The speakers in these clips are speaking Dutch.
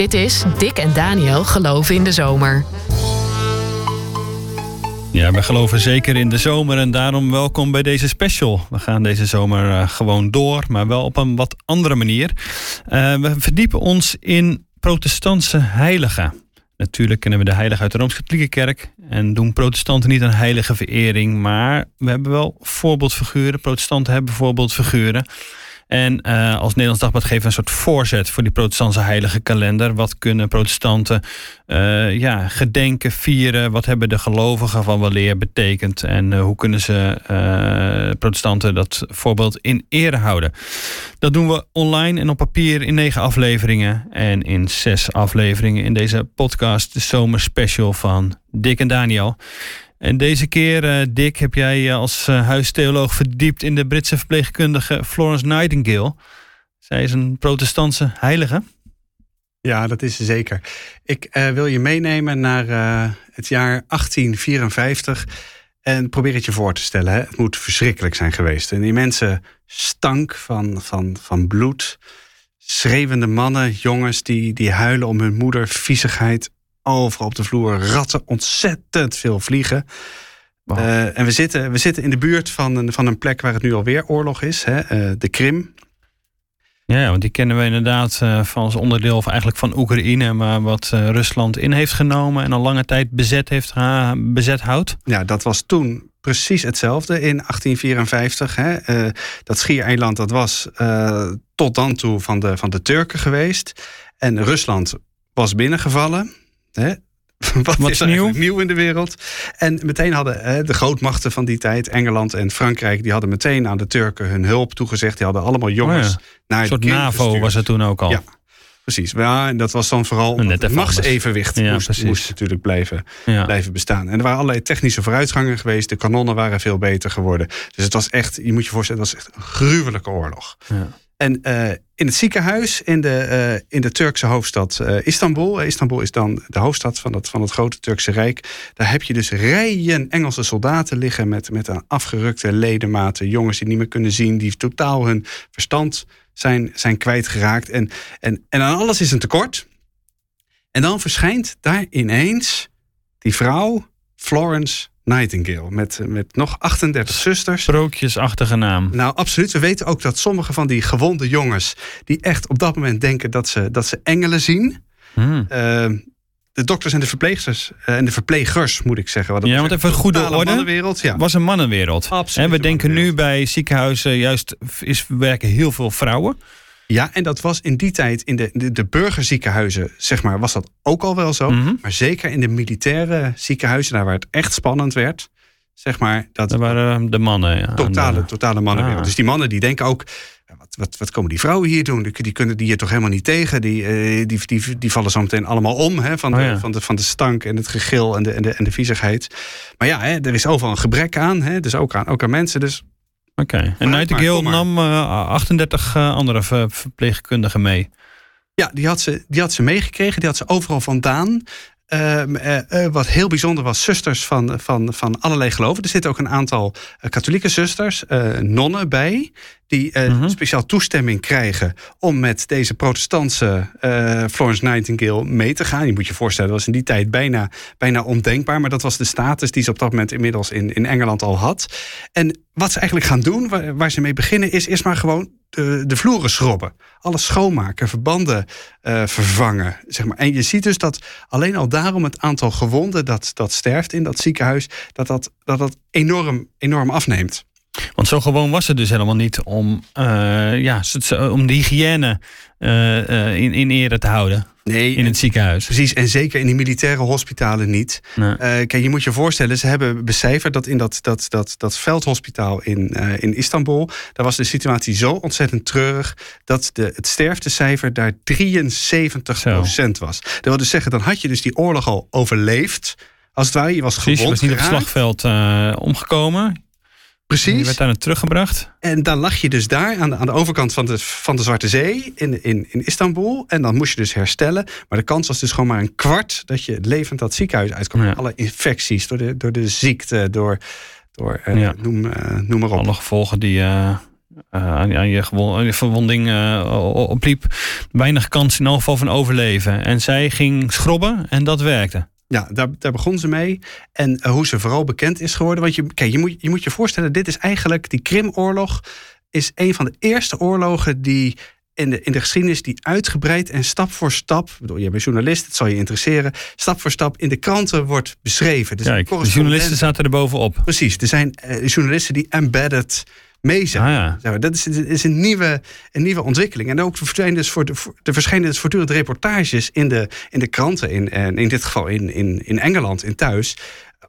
Dit is Dick en Daniel geloven in de zomer. Ja, we geloven zeker in de zomer en daarom welkom bij deze special. We gaan deze zomer uh, gewoon door, maar wel op een wat andere manier. Uh, we verdiepen ons in protestantse heiligen. Natuurlijk kennen we de heilige uit de Rooms-Katholieke Kerk en doen protestanten niet aan heilige verering, maar we hebben wel voorbeeldfiguren. Protestanten hebben voorbeeldfiguren. En uh, als Nederlands Dagblad geven een soort voorzet voor die protestantse heilige kalender. Wat kunnen protestanten uh, ja, gedenken, vieren? Wat hebben de gelovigen van weleer betekend? En uh, hoe kunnen ze protestanten dat voorbeeld in ere houden? Dat doen we online en op papier in negen afleveringen. En in zes afleveringen in deze podcast, de zomerspecial van Dick en Daniel. En deze keer, uh, Dick, heb jij je als uh, huistheoloog verdiept in de Britse verpleegkundige Florence Nightingale. Zij is een protestantse heilige. Ja, dat is ze zeker. Ik wil je meenemen naar het jaar 1854 en probeer het je voor te stellen. Hè? Het moet verschrikkelijk zijn geweest. Een immense stank van, van, van bloed. Schreeuwende mannen, jongens die, die huilen om hun moeder, viezigheid, overal op de vloer ratten, ontzettend veel vliegen. Wow. Uh, en we zitten, we zitten in de buurt van een, van een plek waar het nu alweer oorlog is, hè, uh, de Krim. Ja, want die kennen we inderdaad uh, van als onderdeel of eigenlijk van Oekraïne, maar wat Rusland in heeft genomen en al lange tijd bezet, heeft, bezet houdt. Ja, dat was toen precies hetzelfde in 1854. Hè. dat schiereiland dat was tot dan toe van de, van de Turken geweest. En Rusland was binnengevallen. Hè? Wat, Wat is nieuw? nieuw in de wereld? En meteen hadden hè, de grootmachten van die tijd, Engeland en Frankrijk, die hadden meteen aan de Turken hun hulp toegezegd. Die hadden allemaal jongens oh ja. naar Een soort NAVO gestuurd. was het toen ook al. Ja, precies. Ja, en dat was dan vooral het even machtsevenwicht. Ja, moest, precies. moest natuurlijk blijven, Ja. blijven bestaan. En er waren allerlei technische vooruitgangen geweest. De kanonnen waren veel beter geworden. Dus het was echt, je moet je voorstellen, het was echt een gruwelijke oorlog. Ja. En uh, in het ziekenhuis in de, uh, in de Turkse hoofdstad uh, Istanbul. Istanbul is dan de hoofdstad van het, van het grote Turkse Rijk. Daar heb je dus rijen Engelse soldaten liggen met, met een afgerukte ledematen. Jongens die niet meer kunnen zien, die totaal hun verstand zijn, zijn kwijtgeraakt. En, en, en aan alles is een tekort. En dan verschijnt daar ineens die vrouw, Florence Nightingale. Met, met nog 38 zusters. Sprookjesachtige naam. Nou, absoluut. We weten ook dat sommige van die gewonde jongens... die echt op dat moment denken dat ze, dat ze engelen zien... Hmm. Uh, de dokters en de verpleegsters uh, en de verplegers, moet ik zeggen. Wat ja, want even een goede orde. Mannenwereld, ja. was een mannenwereld. Absoluut. En we denken nu bij ziekenhuizen juist is werken heel veel vrouwen. Ja, en dat was in die tijd in de, de, de burgerziekenhuizen, zeg maar, was dat ook al wel zo. Mm -hmm. Maar zeker in de militaire ziekenhuizen, daar waar het echt spannend werd, zeg maar. Dat dat waren de mannen. Ja, totale, de... totale mannenwereld. Ah. Dus die mannen die denken ook, wat, wat, wat komen die vrouwen hier doen? Die, die kunnen die hier toch helemaal niet tegen? Die, uh, die, die, die vallen zo meteen allemaal om hè, van, de, oh ja. van, de, van de stank en het gegil en de, en de, en de viezigheid. Maar ja, hè, er is overal een gebrek aan, hè, dus ook aan, ook aan mensen. Dus Oké, okay. en Nightingale nam uh, 38 uh, andere ver verpleegkundigen mee. Ja, die had, ze, die had ze meegekregen. Die had ze overal vandaan. Uh, uh, wat heel bijzonder was, zusters van, van, van allerlei geloven. Er zitten ook een aantal katholieke zusters, nonnen bij, die Mhm. speciaal toestemming krijgen om met deze protestantse Florence Nightingale mee te gaan. Je moet je voorstellen, dat was in die tijd bijna, bijna ondenkbaar, maar dat was de status die ze op dat moment inmiddels in, in Engeland al had. En wat ze eigenlijk gaan doen, waar, waar ze mee beginnen, is eerst maar gewoon de, de vloeren schrobben. Alles schoonmaken, verbanden uh, vervangen. Zeg maar. En je ziet dus dat alleen al daarom het aantal gewonden dat, dat sterft in dat ziekenhuis, dat dat, dat, dat enorm, enorm afneemt. Want zo gewoon was het dus helemaal niet om, uh, ja, om de hygiëne uh, in, in ere te houden. Nee, in het ziekenhuis. Precies, en zeker in die militaire hospitalen niet. Nee. Uh, kijk, je moet je voorstellen, ze hebben becijferd dat in dat, dat, dat, dat veldhospitaal in, uh, in Istanbul, daar was de situatie zo ontzettend treurig dat de, het sterftecijfer daar 73 procent was. Dat wil dus zeggen, dan had je dus die oorlog al overleefd. Als het ware, je was Precies, gewond je was niet geraakt. op het slagveld uh, omgekomen. Precies. Je werd daar teruggebracht. En dan lag je dus daar aan de, aan de overkant van de, van de Zwarte Zee in, in, in Istanbul. En dan moest je dus herstellen. Maar de kans was dus gewoon maar een kwart dat je levend dat ziekenhuis uitkwam. Ja. Alle infecties, door de, door de ziekte, door, door uh, Ja. noem, uh, noem maar op. Alle gevolgen die, uh, aan, aan, je je verwonding opliep, weinig kans in elk geval van overleven. En zij ging schrobben en dat werkte. Ja, daar, daar begon ze mee. En hoe ze vooral bekend is geworden. Want je, kijk, je, moet, je moet je voorstellen, dit is eigenlijk die Krimoorlog. Is een van de eerste oorlogen die in de, in de geschiedenis die uitgebreid en stap voor stap, bedoel, je bent journalist, het zal je interesseren, stap voor stap in de kranten wordt beschreven. Dus Kijk, de journalisten zaten er bovenop. Precies, er zijn uh, journalisten die embedded mee zijn. Ah, Dat is, is, een, nieuwe, een nieuwe ontwikkeling. En ook verschijnen dus, voor de, er verschijnen dus voortdurend reportages in de, in de kranten, in, en in dit geval in, in, in Engeland, in thuis,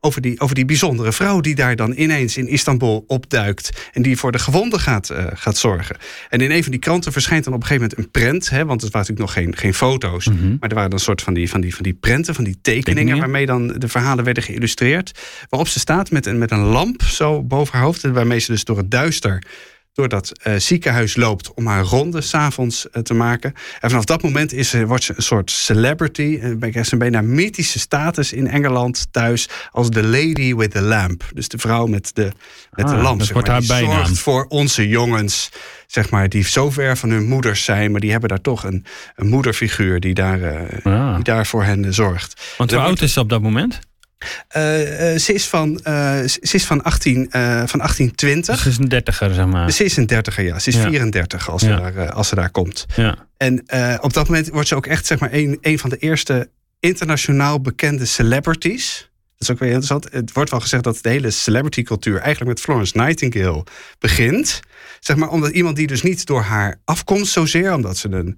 over die, over die bijzondere vrouw die daar dan ineens in Istanbul opduikt. En die voor de gewonden gaat, uh, gaat zorgen. En in een van die kranten verschijnt dan op een gegeven moment een prent. Hè, want het waren natuurlijk nog geen, geen foto's. Mhm. Maar er waren dan een soort van die, van, die, van die prenten, van die tekeningen. Waarmee dan de verhalen werden geïllustreerd. Waarop ze staat met een, met een lamp zo boven haar hoofd. Waarmee ze dus door het duister door dat uh, ziekenhuis loopt om haar ronde s'avonds uh, te maken. En vanaf dat moment is, uh, wordt ze een soort celebrity. En krijgt een bijna mythische status in Engeland thuis als de lady with the lamp. Dus de vrouw met de, met de ah, lamp. Dat wordt haar bijnaam. zorgt voor onze jongens, zeg maar, die zo ver van hun moeders zijn, maar die hebben daar toch een, een moederfiguur die daar, ah. die daar voor hen zorgt. Want hoe oud is ze op dat moment? Uh, ze, is van, uh, ze is van, 18, uh, van 1820. Ze is een dertiger, zeg maar. Ze is een dertiger, ja. Ze is ja. 34 als, ja. ze daar, als ze daar komt. Ja. En op dat moment wordt ze ook echt zeg maar, een, een van de eerste internationaal bekende celebrities. Dat is ook weer interessant. Het wordt wel gezegd dat de hele celebrity cultuur eigenlijk met Florence Nightingale begint. Zeg maar, omdat iemand die dus niet door haar afkomst zozeer, omdat ze een,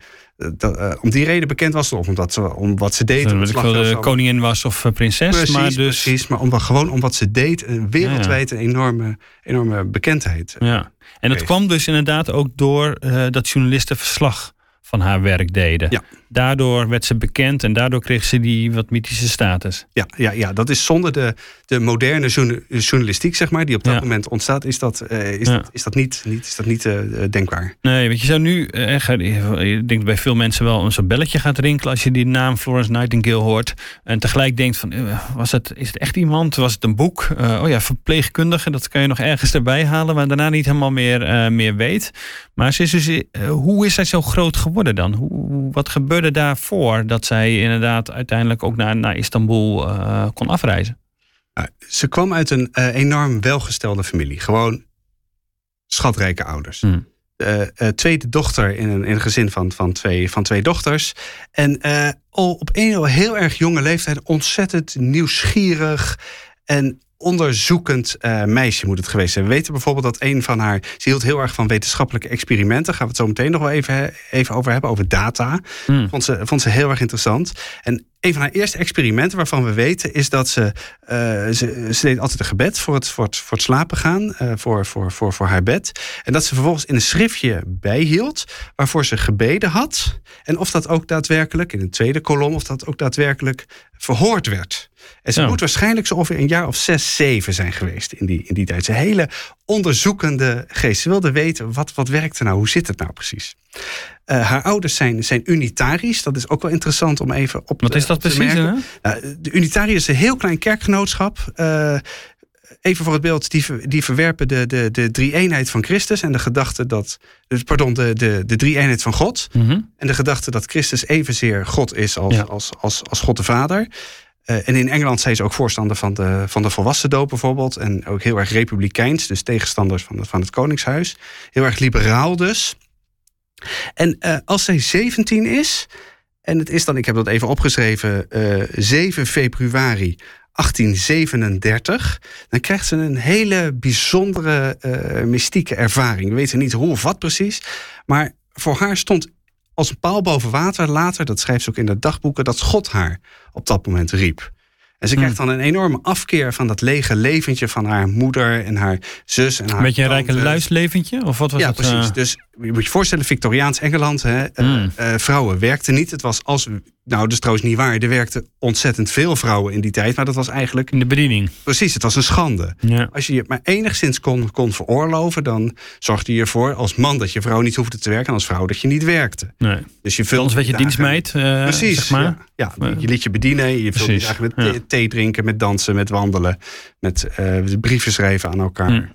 dat, uh, om die reden bekend was, of omdat ze, om wat ze deed. Dat ik wel de koningin was of prinses. Precies, maar dus... precies maar om, gewoon om wat ze deed, een wereldwijd een enorme, enorme bekendheid. Ja. En dat kwam dus inderdaad ook door uh, dat journalisten verslag van haar werk deden. Ja. Daardoor werd ze bekend en daardoor kreeg ze die wat mythische status. Ja, ja, ja dat is zonder de, de moderne journalistiek, zeg maar, die op dat moment ontstaat, is dat, uh, is, dat, is dat niet, niet, is dat niet uh, denkbaar. Nee, want je zou nu, ik denk bij veel mensen wel, een zo'n belletje gaat rinkelen als je die naam Florence Nightingale hoort. En tegelijk denkt van, was het, is het echt iemand? Was het een boek? oh ja, verpleegkundige, dat kan je nog ergens erbij halen, maar daarna niet helemaal meer, meer weet. Maar ze is dus, hoe is zij zo groot geworden dan? Hoe, wat gebeurde daarvoor dat zij inderdaad uiteindelijk ook naar, naar Istanbul uh, kon afreizen? Ze kwam uit een uh, enorm welgestelde familie. Gewoon schatrijke ouders. Hmm. Uh, tweede dochter in een, in een gezin van, van, twee, van twee dochters. En al op een heel erg jonge leeftijd ontzettend nieuwsgierig. En onderzoekend uh, meisje moet het geweest zijn. We weten bijvoorbeeld dat een van haar... Ze hield heel erg van wetenschappelijke experimenten. Gaan we het zo meteen nog wel even, even over hebben. Over data. Mm. Vond, ze, vond ze heel erg interessant. En een van haar eerste experimenten waarvan we weten... is dat ze... Uh, ze, ze, deed altijd een gebed voor het, voor het, voor het slapen gaan. Uh, voor, voor, voor, voor haar bed. En dat ze vervolgens in een schriftje bijhield... waarvoor ze gebeden had. En of dat ook daadwerkelijk... in een tweede kolom... of dat ook daadwerkelijk verhoord werd. En ze moet waarschijnlijk zo ongeveer een jaar of zes, zeven zijn geweest in die, in die tijd. Ze hele onderzoekende geest. Ze wilde weten, wat, wat werkt er nou? Hoe zit het nou precies? Uh, haar ouders zijn, zijn unitarisch. Dat is ook wel interessant om even op Wat te, is dat precies? Hè? Uh, de unitariërs is een heel klein kerkgenootschap. Uh, even voor het beeld, die, die verwerpen de, de, de drie-eenheid van Christus en de gedachte dat, dus, pardon, de, de, de drie-eenheid van God. Mm -hmm. En de gedachte dat Christus evenzeer God is als, ja. als, als, als God de Vader. Uh, en in Engeland zijn ze ook voorstander van de, van de volwassen doop bijvoorbeeld. En ook heel erg republikeins, dus tegenstanders van, van het Koningshuis. Heel erg liberaal dus. En uh, als zij 17 is, en het is dan, ik heb dat even opgeschreven, uh, eh, 7 februari 1837, dan krijgt ze een hele bijzondere mystieke ervaring. We weten niet hoe of wat precies, maar voor haar stond als een paal boven water later, dat schrijft ze ook in de dagboeken, dat God haar op dat moment riep. En ze krijgt hmm. dan een enorme afkeer van dat lege leventje van haar moeder en haar zus. En haar een beetje een rijke luisleventje? Of wat was ja, het? precies. Uh... Dus je moet je voorstellen, Victoriaans Engeland. Hè, mm. uh, vrouwen werkten niet. Het was als. Nou, dat is trouwens niet waar. Er werkten ontzettend veel vrouwen in die tijd. Maar dat was eigenlijk. In de bediening. Precies, het was een schande. Ja. Als je je maar enigszins kon, kon veroorloven. dan zorgde je ervoor als man dat je vrouw niet hoefde te werken. en als vrouw dat je niet werkte. Nee. Dus je Anders werd je dienstmeid. Uh, precies. Zeg maar. Ja, ja, je liet je bedienen. Je vulde je eigenlijk met ja. thee drinken, met dansen, met wandelen. met uh, brieven schrijven aan elkaar. Mm.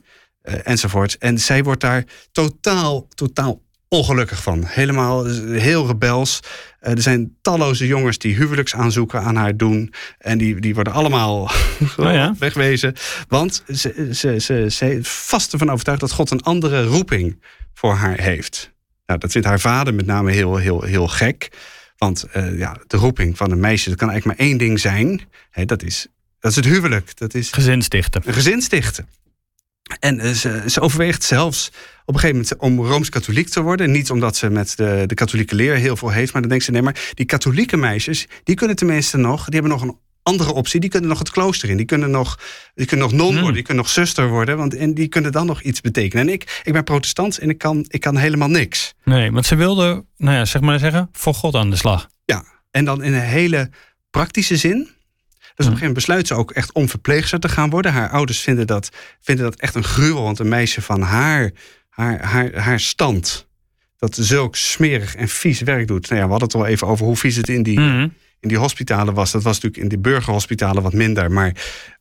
Uh, enzovoort. En zij wordt daar totaal, totaal ongelukkig van. Helemaal heel rebels. Uh, er zijn talloze jongens die huwelijksaanzoeken aan haar doen. En die, die worden allemaal oh ja. wegwezen. Want ze, ze, ze, ze is vast ervan overtuigd dat God een andere roeping voor haar heeft. Nou, dat vindt haar vader met name heel, heel, heel gek. Want uh, ja, de roeping van een meisje, dat kan eigenlijk maar één ding zijn. Hè, dat, is, dat is het huwelijk. Dat is gezin stichten. Een gezin stichten. En uh, ze, ze, overweegt zelfs op een gegeven moment om rooms-katholiek te worden. Niet omdat ze met de, de katholieke leer heel veel heeft, maar dan denkt ze: nee, maar die katholieke meisjes, die kunnen tenminste nog, die hebben nog een andere optie. Die kunnen nog het klooster in. Die kunnen nog, die kunnen nog non worden. Die kunnen nog zuster worden. Want, en die kunnen dan nog iets betekenen. En ik, ik ben protestant en ik kan, ik kan helemaal niks. Nee, want ze wilde, nou ja, zeg maar zeggen, voor God aan de slag. Ja, en dan in een hele praktische zin. Dus op een gegeven moment besluit ze ook echt om verpleegster te gaan worden. Haar ouders vinden dat, vinden dat echt een gruwel. Want een meisje van haar, haar, haar, haar stand. dat zulk smerig en vies werk doet. Nou ja, we hadden het al even over hoe vies het in die. Mhm in die hospitalen was. Dat was natuurlijk in die burgerhospitalen wat minder. Maar,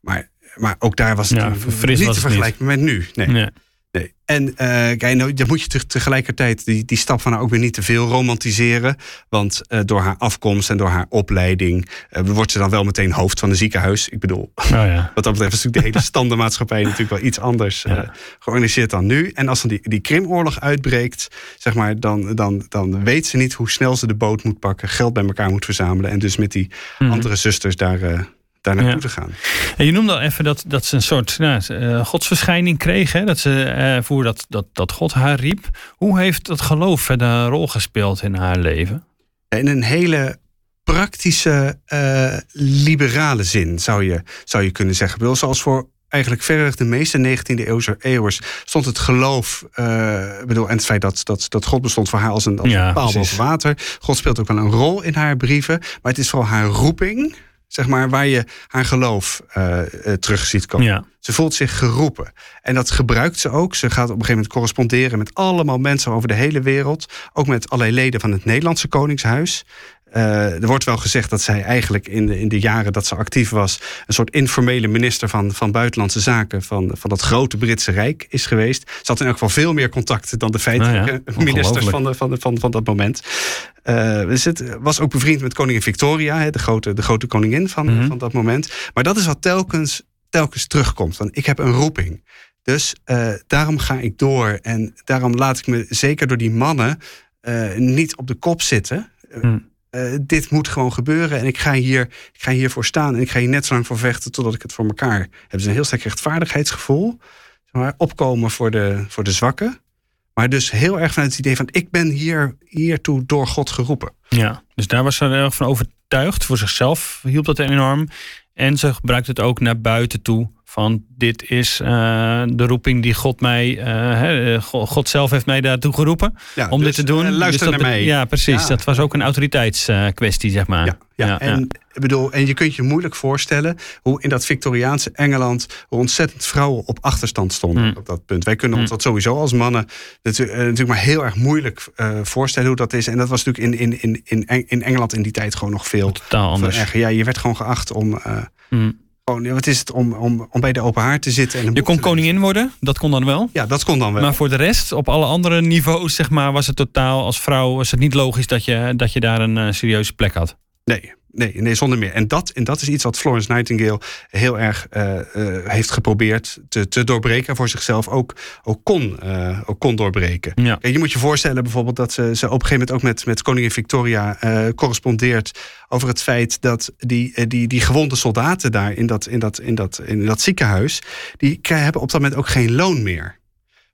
maar, maar ook daar was het ja, niet te vergelijken met nu. Nee. nee. Nee. En uh, kijk, nou, dan moet je tegelijkertijd die, die stap van haar ook weer niet te veel romantiseren. Want uh, door haar afkomst en door haar opleiding uh, wordt ze dan wel meteen hoofd van een ziekenhuis. Ik bedoel, oh, ja. wat dat betreft is natuurlijk de hele standaardmaatschappij natuurlijk wel iets anders ja. georganiseerd dan nu. En als dan die, die Krimoorlog uitbreekt, zeg maar, dan, dan, dan weet ze niet hoe snel ze de boot moet pakken, geld bij elkaar moet verzamelen. En dus met die mm. andere zusters daar daar naartoe ja. te gaan. En je noemde al even dat, dat ze een soort nou, uh, godsverschijning kreeg. Hè? Dat ze voor dat, dat, dat God haar riep. Hoe heeft dat geloof verder een rol gespeeld in haar leven? In een hele praktische, uh, liberale zin zou je, zou je kunnen zeggen. Zoals voor eigenlijk verreweg de meeste 19e eeuwers stond het geloof, uh, bedoel, en het feit dat, dat, dat God bestond voor haar als een, als een paal boven water. God speelt ook wel een rol in haar brieven, maar het is vooral haar roeping zeg maar, waar je haar geloof uh, terug ziet komen. Ze voelt zich geroepen. En dat gebruikt ze ook. Ze gaat op een gegeven moment corresponderen met allemaal mensen over de hele wereld. Ook met allerlei leden van het Nederlandse Koningshuis. Uh, er wordt wel gezegd dat zij eigenlijk in de, in de jaren dat ze actief was, een soort informele minister van, van Buitenlandse Zaken van, van dat grote Britse Rijk is geweest. Ze had in elk geval veel meer contacten dan de feitelijke nou ministers van, de, van, de, van, van dat moment. Uh, dus het was ook bevriend met koningin Victoria, de, grote, de grote koningin van, mm -hmm. van dat moment. Maar dat is wat telkens, telkens terugkomt. Want ik heb een roeping. Dus uh, daarom ga ik door. En daarom laat ik me zeker door die mannen niet op de kop zitten. Mm. Uh, dit moet gewoon gebeuren en ik ga, hier, ik ga hiervoor staan en ik ga hier net zo lang voor vechten totdat ik het voor elkaar heb. Ze een heel sterk rechtvaardigheidsgevoel. Zeg maar, opkomen voor de, voor de zwakken. Maar dus heel erg vanuit het idee van ik ben hier, hiertoe door God geroepen. Ja, dus daar was ze erg van overtuigd. Voor zichzelf hielp dat enorm. En ze gebruikt het ook naar buiten toe van dit is uh, de roeping die God mij, uh, God zelf heeft mij daartoe geroepen ja, om dus, dit te doen. luister dus naar mij. Ja, precies. Ja. Dat was ook een autoriteitskwestie, zeg maar. Ja, ja. en, bedoel, en je kunt je moeilijk voorstellen hoe in dat Victoriaanse Engeland ontzettend vrouwen op achterstand stonden mm. op dat punt. Wij kunnen ons dat sowieso als mannen natuurlijk, maar heel erg moeilijk voorstellen hoe dat is. En dat was natuurlijk in, in, in, in Engeland in die tijd gewoon nog veel, Totaal anders. Erger. Ja, je werd gewoon geacht om. Mm gewoon, wat is het om, om, om bij de open haard te zitten? En je kon koningin worden, dat kon dan wel. Ja, dat kon dan wel. Maar voor de rest, op alle andere niveaus, zeg maar, was het totaal als vrouw was het niet logisch dat je, dat je daar een uh, serieuze plek had. Nee, nee, nee, zonder meer. En dat, en dat is iets wat Florence Nightingale heel erg uh, uh, heeft geprobeerd te, te doorbreken. Voor zichzelf ook, ook, kon, uh, ook kon doorbreken. Ja. Kijk, je moet je voorstellen bijvoorbeeld dat ze, ze op een gegeven moment ook met, met koningin Victoria correspondeert over het feit dat die, die, die gewonde soldaten daar in dat, in, dat, in, dat, in dat ziekenhuis, die hebben op dat moment ook geen loon meer.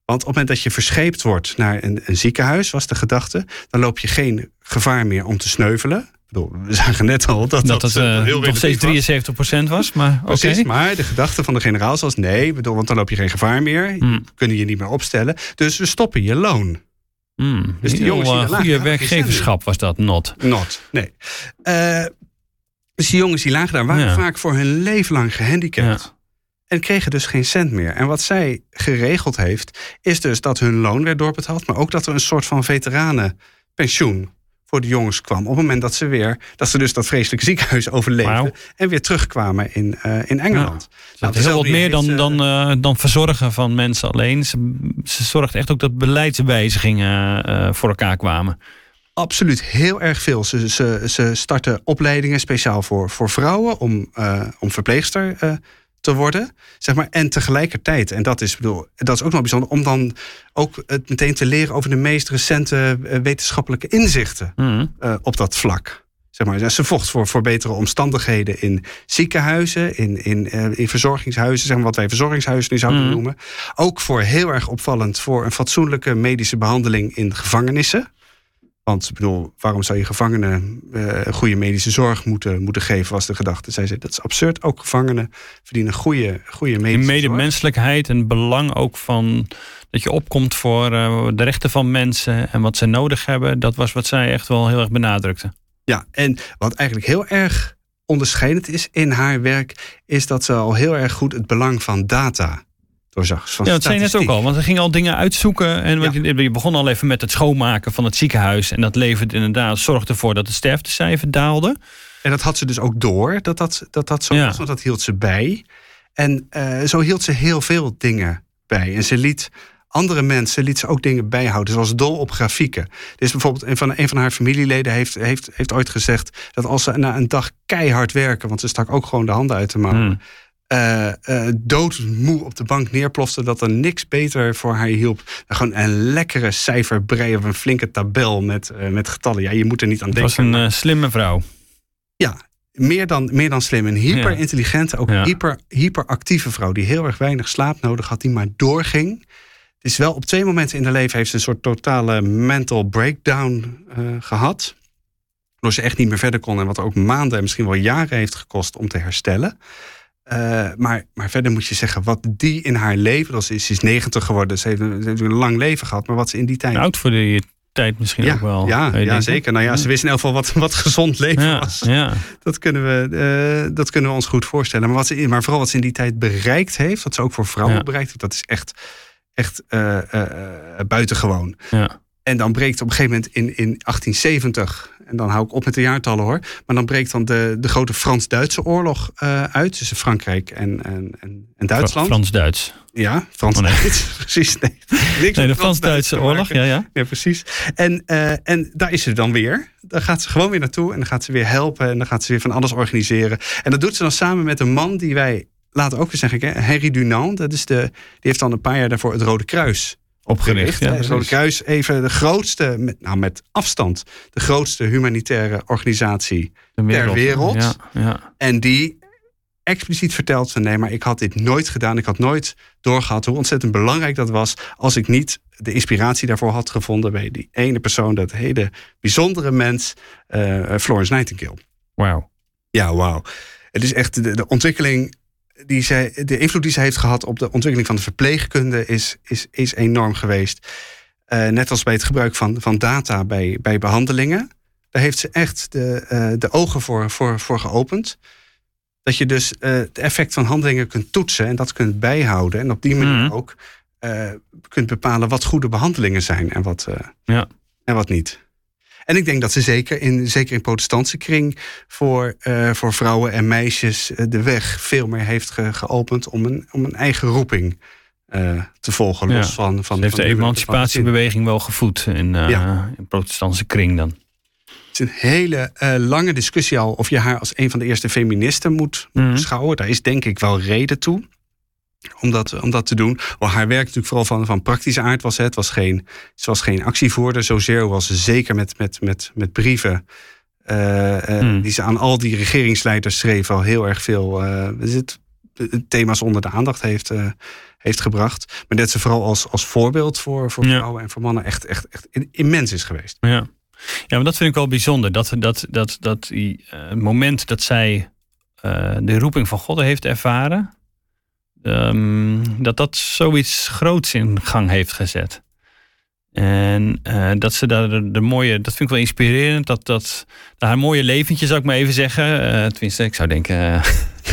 Want op het moment dat je verscheept wordt naar een, een ziekenhuis, was de gedachte, dan loop je geen gevaar meer om te sneuvelen we zagen net al dat dat, dat het uh, heel nog steeds 73 procent was. Maar, Precies, okay. maar de gedachte van de generaal was nee, bedoel, want dan loop je geen gevaar meer. Mm. Kunnen je niet meer opstellen. Dus we stoppen je loon. Mm. Dus die jongens die goede werkgeverschap was dat, not. Not, nee. Uh, dus die jongens die lagen daar waren ja. vaak voor hun leven lang gehandicapt. Ja. En kregen dus geen cent meer. En wat zij geregeld heeft, is dus dat hun loon werd doorbetaald, maar ook dat er een soort van veteranenpensioen voor de jongens kwam. Op het moment dat ze weer, dat ze dus dat vreselijke ziekenhuis overleefden. En weer terugkwamen in, eh, in Engeland. Dat Nou, is heel wat meer dan, eh, dan, eh, dan verzorgen van mensen alleen. Ze, ze zorgt echt ook dat beleidswijzigingen voor elkaar kwamen. Absoluut, heel erg veel. Ze, ze, ze starten opleidingen speciaal voor, voor vrouwen om, om verpleegster te worden. Zeg maar. En tegelijkertijd, en dat is, bedoel, dat is ook nog bijzonder, om dan ook het meteen te leren over de meest recente eh, wetenschappelijke inzichten Mhm. eh, op dat vlak. Zeg maar, ze vocht voor, voor betere omstandigheden in ziekenhuizen, in, in, eh, in verzorgingshuizen, zeg maar wat wij verzorgingshuizen nu zouden Mhm. noemen. Ook voor heel erg opvallend voor een fatsoenlijke medische behandeling in gevangenissen. Want ik bedoel, waarom zou je gevangenen eh, goede medische zorg moeten, moeten geven, was de gedachte. Zij zei, dat is absurd. Ook gevangenen verdienen goede, goede medische zorg. medemenselijkheid en belang ook van dat je opkomt voor eh, de rechten van mensen en wat ze nodig hebben. Dat was wat zij echt wel heel erg benadrukte. Ja, en wat eigenlijk heel erg onderscheidend is in haar werk, is dat ze al heel erg goed het belang van data doorzag. Van Ja, dat zei je net ook al, want ze ging al dingen uitzoeken. En want Ja. je, je begon al even met het schoonmaken van het ziekenhuis. En dat leverde inderdaad, zorgde ervoor dat het sterftecijfer daalde. En dat had ze dus ook door, dat dat, dat, dat zo Ja. was, want dat hield ze bij. En eh, zo hield ze heel veel dingen bij. En ze liet andere mensen liet ze ook dingen bijhouden. Ze was dol op grafieken. Dus bijvoorbeeld een van, een van haar familieleden heeft, heeft, heeft ooit gezegd... dat als ze na een dag keihard werken... want ze stak ook gewoon de handen uit de mouw... Hmm. Eh, doodmoe op de bank neerplofte... dat er niks beter voor haar hielp... dan gewoon een lekkere cijferbrei of een flinke tabel met, eh, met getallen. Ja, je moet er niet aan Het denken. was een slimme vrouw. ja, meer dan, meer dan slim. Een hyper intelligente, ook Ja. hyper, hyperactieve vrouw... die heel erg weinig slaap nodig had, die maar doorging. Het is wel op twee momenten in haar leven... heeft ze een soort totale mental breakdown eh, gehad. Waardoor ze echt niet meer verder kon... en wat ook maanden en misschien wel jaren heeft gekost om te herstellen. Eh, maar, maar verder moet je zeggen, wat die in haar leven... Dat ze is 90 geworden, ze heeft, een, ze heeft een lang leven gehad... maar wat ze in die tijd... Oud voor die tijd misschien ja, ook wel. ja, ja zeker. Nou ja, ze wist in elk geval wat, wat gezond leven Ja, was. ja. Dat kunnen, we, eh, dat kunnen we ons goed voorstellen. Maar, wat ze, maar vooral wat ze in die tijd bereikt heeft, wat ze ook voor vrouwen bereikt heeft, dat is echt, echt eh, buitengewoon. ja. En dan breekt op een gegeven moment in, in 1870, en dan hou ik op met de jaartallen hoor, maar dan breekt dan de, de grote Frans-Duitse oorlog eh, uit tussen Frankrijk en, en, en, Duitsland. Frans-Duits. Ja, Frans-Duits, precies. Nee, niks Nee, de Frans-Duits Frans-Duitse oorlog, ja, ja. Ja, precies. En, eh, en daar is ze dan weer. Daar gaat ze gewoon weer naartoe en dan gaat ze weer helpen en dan gaat ze weer van alles organiseren. En dat doet ze dan samen met een man die wij later ook weer zeggen, hè, Henry Dunant. Dat is de, die heeft dan een paar jaar daarvoor het Rode Kruis Opgericht. Ja, het Rode. Kruis, even de grootste, met, nou met afstand, de grootste humanitaire organisatie De ter wereld. Ja, ja. en die expliciet vertelt van nee, maar ik had dit nooit gedaan. Ik had nooit doorgehad hoe ontzettend belangrijk dat was. Als ik niet de inspiratie daarvoor had gevonden bij die ene persoon, dat hele bijzondere mens, eh, Florence Nightingale. Wauw. Ja, wauw. Het is echt de, de ontwikkeling. Die zij, de invloed die zij heeft gehad op de ontwikkeling van de verpleegkunde is, is, is enorm geweest. Eh, net als bij het gebruik van, van data bij, bij behandelingen. Daar heeft ze echt de, eh, de ogen voor, voor, voor geopend. Dat je dus eh, het effect van handelingen kunt toetsen en dat kunt bijhouden. En op die manier Mhm. ook kunt bepalen wat goede behandelingen zijn en wat, Ja. en wat niet. En ik denk dat ze zeker in, zeker in protestantse kring voor, eh, voor vrouwen en meisjes eh, de weg veel meer heeft ge- geopend om een, om een eigen roeping eh, te volgen. Ja. Los van, van, Ze heeft van de emancipatiebeweging wel gevoed in, Ja. in protestantse kring dan. Het is een hele lange discussie al of je haar als een van de eerste feministen moet Mhm. beschouwen. Daar is denk ik wel reden toe. Om dat, om dat te doen. Maar haar werk natuurlijk vooral van, van praktische aard was. hè. Het was geen, ze was geen actievoerder. Zozeer was ze zeker met, met, met, met brieven. eh, eh, Hmm. Die ze aan al die regeringsleiders schreef. Al heel erg veel eh, het, thema's onder de aandacht heeft, heeft gebracht. Maar dat ze vooral als, als voorbeeld voor, voor Ja. vrouwen en voor mannen echt, echt, echt immens is geweest. Ja. ja, maar dat vind ik wel bijzonder. Dat, dat, dat, dat die, moment dat zij de roeping van God heeft ervaren, ehm, dat dat zoiets groots in gang heeft gezet. En eh, dat ze daar de, de mooie, dat vind ik wel inspirerend, dat, dat, dat haar mooie leventje, zou ik maar even zeggen. eh, tenminste, ik zou denken, eh,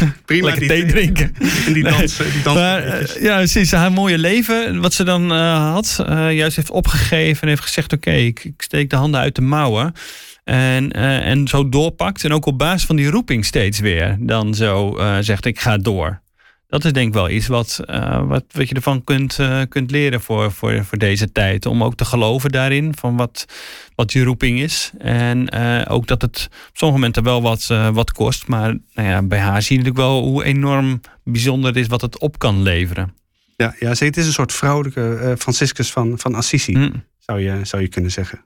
Prima, lekker die thee drinken. En die Nee. dansen. Die dansen Maar ja, precies. Haar mooie leven, wat ze dan had, juist heeft opgegeven en heeft gezegd: Oké, ik, ik steek de handen uit de mouwen. En, en zo doorpakt en ook op basis van die roeping steeds weer dan zo zegt ik ga door. Dat is denk ik wel iets wat, uh, wat, wat je ervan kunt, kunt leren voor, voor, voor deze tijd. Om ook te geloven daarin van wat, wat je roeping is. En ook dat het op sommige momenten wel wat, wat kost. Maar nou ja, bij haar zie je natuurlijk wel hoe enorm bijzonder het is wat het op kan leveren. Ja, ja het is een soort vrouwelijke Franciscus van, van Assisi, mm. zou, je, zou je kunnen zeggen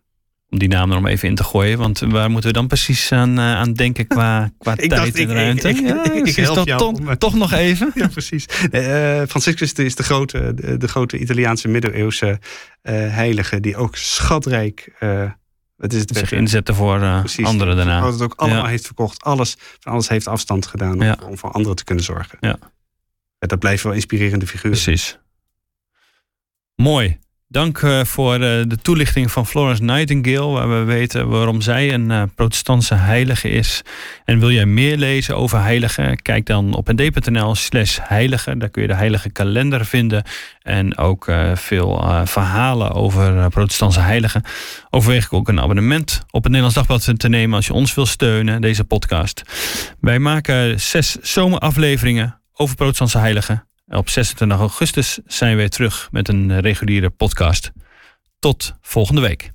om die naam er om even in te gooien. Want waar moeten we dan precies aan, uh, aan denken qua, qua tijd dacht, en ruimte? Ik, ik, ja, ik, help dat toch, om, toch nog even? Ja, precies. Uh, Franciscus is de grote, de, de grote Italiaanse middeleeuwse uh, heilige... die ook schatrijk... het is het zich inzetten voor anderen daarna. Dat het ook allemaal ja. heeft verkocht. Alles, van alles heeft afstand gedaan om, ja. om voor anderen te kunnen zorgen. Ja. Dat blijven wel inspirerende figuren. Precies. Mooi. Dank uh, voor uh, de toelichting van Florence Nightingale, waar we weten waarom zij een uh, protestantse heilige is. En wil jij meer lezen over heiligen? Kijk dan op nd.nl slash heilige. Daar kun je de heilige kalender vinden. En ook veel verhalen over protestantse heiligen. Overweeg ik ook een abonnement op het Nederlands Dagblad te nemen als je ons wil steunen, deze podcast. Wij maken zes zomerafleveringen over protestantse heiligen. Op 26 augustus zijn we weer terug met een reguliere podcast. Tot volgende week.